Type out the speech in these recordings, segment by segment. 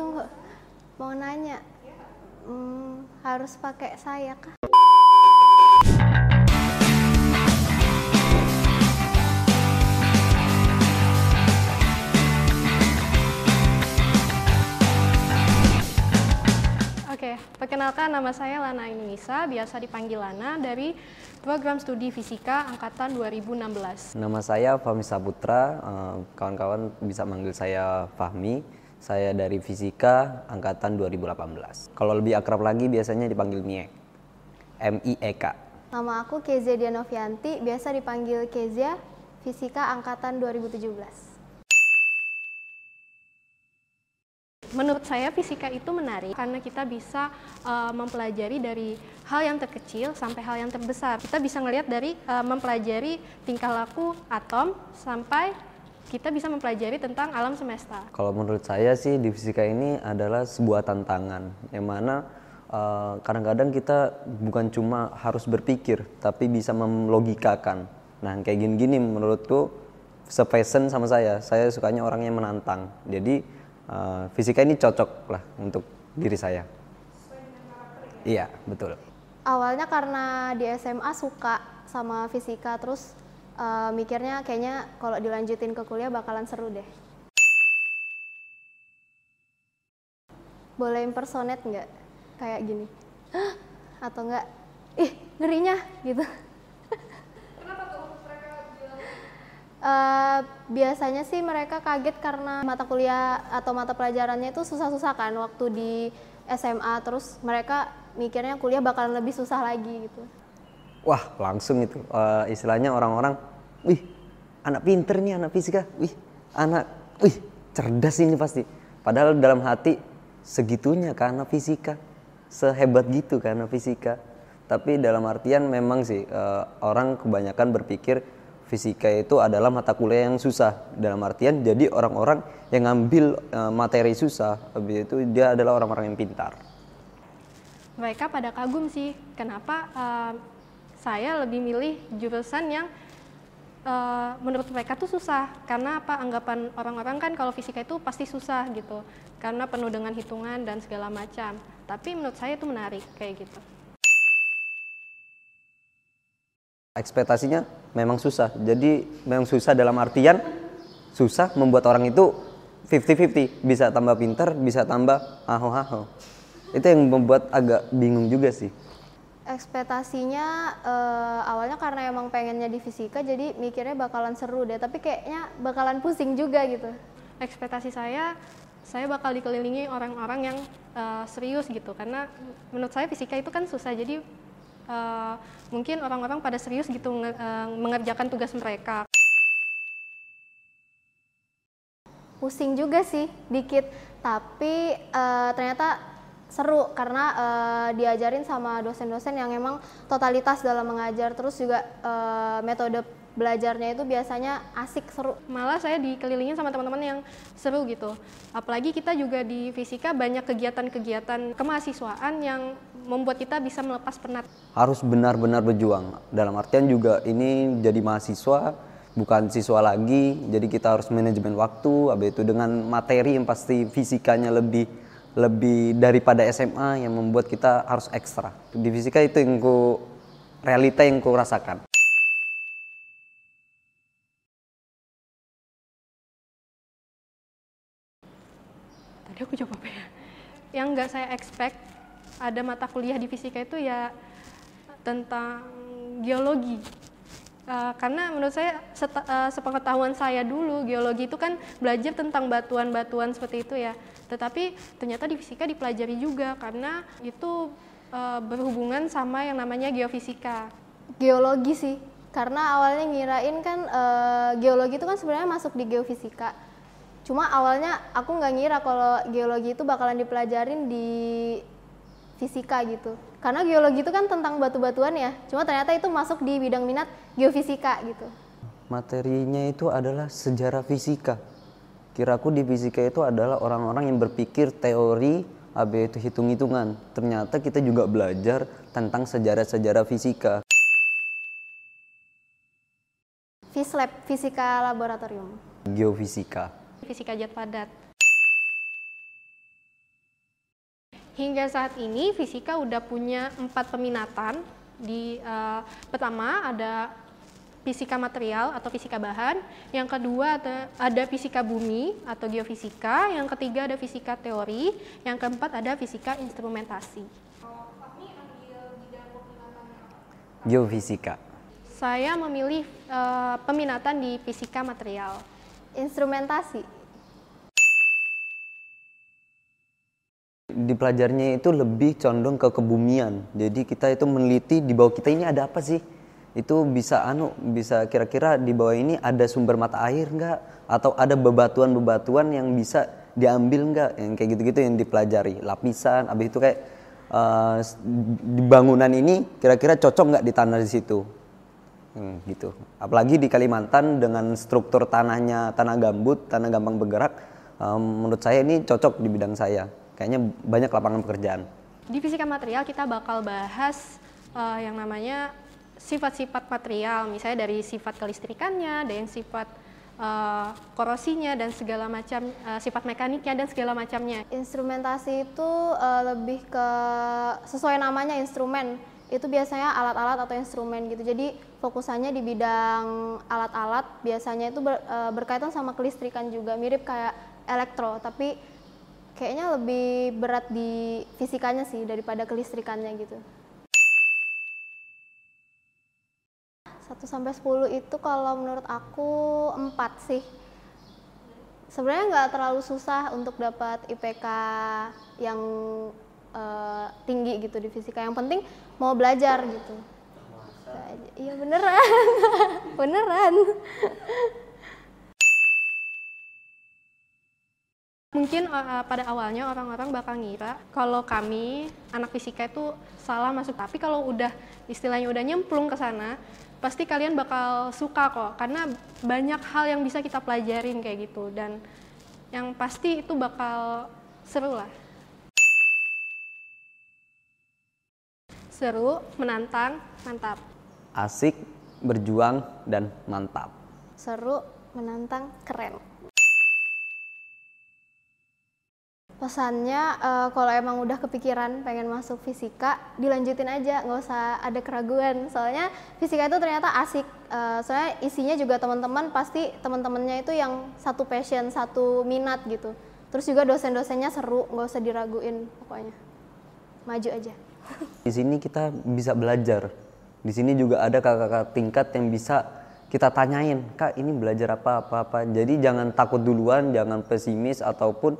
tunggu mau nanya hmm, harus pakai saya kah Oke, perkenalkan nama saya Lana Indonesia, biasa dipanggil Lana dari program studi Fisika Angkatan 2016. Nama saya Fahmi Saputra, eh, kawan-kawan bisa manggil saya Fahmi. Saya dari Fisika Angkatan 2018. Kalau lebih akrab lagi biasanya dipanggil Miek. M-I-E-K. nama aku Kezia Dianovianti biasa dipanggil Kezia Fisika Angkatan 2017 Menurut saya fisika itu menarik karena kita bisa uh, mempelajari dari hal yang terkecil sampai hal yang terbesar. Kita bisa melihat dari uh, mempelajari tingkah laku atom sampai kita bisa mempelajari tentang alam semesta. Kalau menurut saya sih di fisika ini adalah sebuah tantangan yang mana uh, kadang-kadang kita bukan cuma harus berpikir tapi bisa melogikakan. Nah kayak gini-gini menurutku sepassion sama saya. Saya sukanya orang yang menantang. Jadi uh, fisika ini cocok lah untuk diri saya. Iya betul. awalnya karena di SMA suka sama fisika terus eh, mikirnya kayaknya kalau dilanjutin ke kuliah bakalan seru deh. Boleh impersonate nggak? Kayak gini. Hah? atau enggak ih ngerinya gitu. Eh, biasanya sih mereka kaget karena mata kuliah atau mata pelajarannya itu susah-susah kan waktu di SMA terus mereka mikirnya kuliah bakalan lebih susah lagi gitu. Wah langsung itu. Uh, istilahnya orang-orang, wih anak pinter nih anak fisika, wih anak, wih cerdas ini pasti. Padahal dalam hati segitunya karena fisika, sehebat gitu karena fisika. Tapi dalam artian memang sih uh, orang kebanyakan berpikir fisika itu adalah mata kuliah yang susah. Dalam artian jadi orang-orang yang ngambil uh, materi susah. Habis itu dia adalah orang-orang yang pintar. Mereka pada kagum sih, kenapa uh, saya lebih milih jurusan yang uh, menurut mereka tuh susah. Karena apa? Anggapan orang-orang kan kalau fisika itu pasti susah gitu, karena penuh dengan hitungan dan segala macam. Tapi menurut saya itu menarik kayak gitu. ekspektasinya memang susah jadi memang susah dalam artian susah membuat orang itu 50-50 bisa tambah pintar bisa tambah aho-aho itu yang membuat agak bingung juga sih Ekspektasinya eh, awalnya karena emang pengennya di fisika jadi mikirnya bakalan seru deh tapi kayaknya bakalan pusing juga gitu. Ekspektasi saya, saya bakal dikelilingi orang-orang yang uh, serius gitu, karena menurut saya fisika itu kan susah, jadi uh, mungkin orang-orang pada serius gitu nge- uh, mengerjakan tugas mereka. Pusing juga sih dikit tapi eh, ternyata seru karena eh, diajarin sama dosen-dosen yang emang totalitas dalam mengajar terus juga eh, metode belajarnya itu biasanya asik seru. Malah saya dikelilingin sama teman-teman yang seru gitu. Apalagi kita juga di fisika banyak kegiatan-kegiatan kemahasiswaan yang membuat kita bisa melepas penat. harus benar-benar berjuang dalam artian juga ini jadi mahasiswa bukan siswa lagi jadi kita harus manajemen waktu habis itu dengan materi yang pasti fisikanya lebih lebih daripada SMA yang membuat kita harus ekstra di fisika itu yang ku realita yang ku rasakan Tadi aku jawab apa ya? Yang nggak saya expect ada mata kuliah di fisika itu ya tentang geologi. Uh, karena menurut saya seta- uh, sepengetahuan saya dulu geologi itu kan belajar tentang batuan-batuan seperti itu ya. Tetapi ternyata di fisika dipelajari juga karena itu uh, berhubungan sama yang namanya geofisika. Geologi sih karena awalnya ngirain kan eh, geologi itu kan sebenarnya masuk di geofisika. Cuma awalnya aku nggak ngira kalau geologi itu bakalan dipelajarin di fisika gitu. Karena geologi itu kan tentang batu-batuan ya. Cuma ternyata itu masuk di bidang minat geofisika gitu. materinya itu adalah sejarah fisika kiraku di fisika itu adalah orang-orang yang berpikir teori habis itu hitung-hitungan ternyata kita juga belajar tentang sejarah-sejarah fisika Fislab, fisika laboratorium. geofisika Fisika zat padat. hingga saat ini fisika udah punya empat peminatan. Di uh, pertama ada fisika material atau fisika bahan, yang kedua ada, ada fisika bumi atau geofisika, yang ketiga ada fisika teori, yang keempat ada fisika instrumentasi. Geofisika. Saya memilih uh, peminatan di fisika material. Instrumentasi. Di pelajarnya itu lebih condong ke kebumian. Jadi kita itu meneliti di bawah kita ini ada apa sih? Itu bisa anu, bisa kira-kira di bawah ini ada sumber mata air enggak? Atau ada bebatuan-bebatuan yang bisa diambil enggak? Yang kayak gitu-gitu yang dipelajari. Lapisan, habis itu kayak uh, di bangunan ini kira-kira cocok nggak di tanah di situ? Hmm, gitu. Apalagi di Kalimantan dengan struktur tanahnya tanah gambut, tanah gampang bergerak, um, menurut saya ini cocok di bidang saya kayaknya banyak lapangan pekerjaan. Di fisika material kita bakal bahas uh, yang namanya sifat-sifat material, misalnya dari sifat kelistrikannya, yang sifat uh, korosinya dan segala macam uh, sifat mekaniknya dan segala macamnya. Instrumentasi itu uh, lebih ke sesuai namanya instrumen. Itu biasanya alat-alat atau instrumen gitu. Jadi fokusannya di bidang alat-alat, biasanya itu ber, uh, berkaitan sama kelistrikan juga, mirip kayak elektro, tapi kayaknya lebih berat di fisikanya sih daripada kelistrikannya gitu. 1 sampai 10 itu kalau menurut aku 4 sih. Sebenarnya nggak terlalu susah untuk dapat IPK yang uh, tinggi gitu di fisika. Yang penting mau belajar gitu. Iya beneran, beneran. Mungkin uh, pada awalnya orang-orang bakal ngira kalau kami anak fisika itu salah masuk, tapi kalau udah istilahnya udah nyemplung ke sana, pasti kalian bakal suka kok karena banyak hal yang bisa kita pelajarin kayak gitu dan yang pasti itu bakal seru lah. Seru, menantang, mantap. Asik, berjuang, dan mantap. Seru, menantang, keren. Pesannya uh, kalau emang udah kepikiran pengen masuk fisika dilanjutin aja nggak usah ada keraguan. Soalnya fisika itu ternyata asik. Uh, soalnya isinya juga teman-teman pasti teman-temannya itu yang satu passion satu minat gitu. Terus juga dosen-dosennya seru nggak usah diraguin pokoknya. Maju aja. Di sini kita bisa belajar. Di sini juga ada kakak-kakak tingkat yang bisa kita tanyain kak ini belajar apa apa apa? Jadi jangan takut duluan jangan pesimis ataupun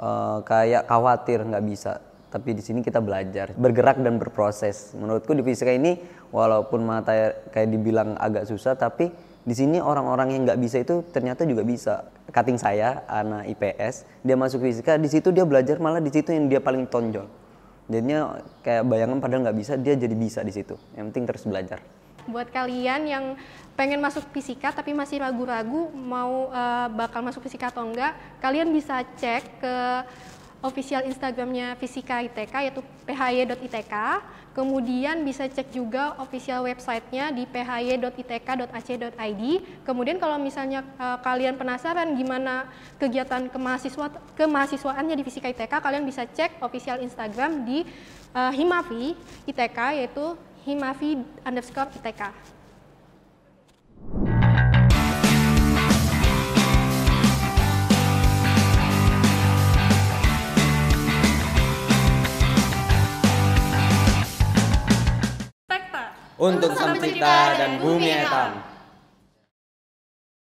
uh, kayak khawatir nggak bisa. Tapi di sini kita belajar bergerak dan berproses. Menurutku di fisika ini walaupun mata kayak dibilang agak susah tapi di sini orang-orang yang nggak bisa itu ternyata juga bisa. Cutting saya anak IPS dia masuk fisika di situ dia belajar malah di situ yang dia paling tonjol. Jadinya kayak bayangan padahal nggak bisa dia jadi bisa di situ. Yang penting terus belajar buat kalian yang pengen masuk fisika tapi masih ragu-ragu mau uh, bakal masuk fisika atau enggak, kalian bisa cek ke official Instagramnya Fisika ITK yaitu phy.itk. Kemudian bisa cek juga official websitenya di phy.itk.ac.id. Kemudian kalau misalnya uh, kalian penasaran gimana kegiatan kemahasiswa kemahasiswaannya di Fisika ITK, kalian bisa cek official Instagram di uh, Himavi ITK yaitu himavi underscore ITK. Untuk Sang dan Bumi Etam.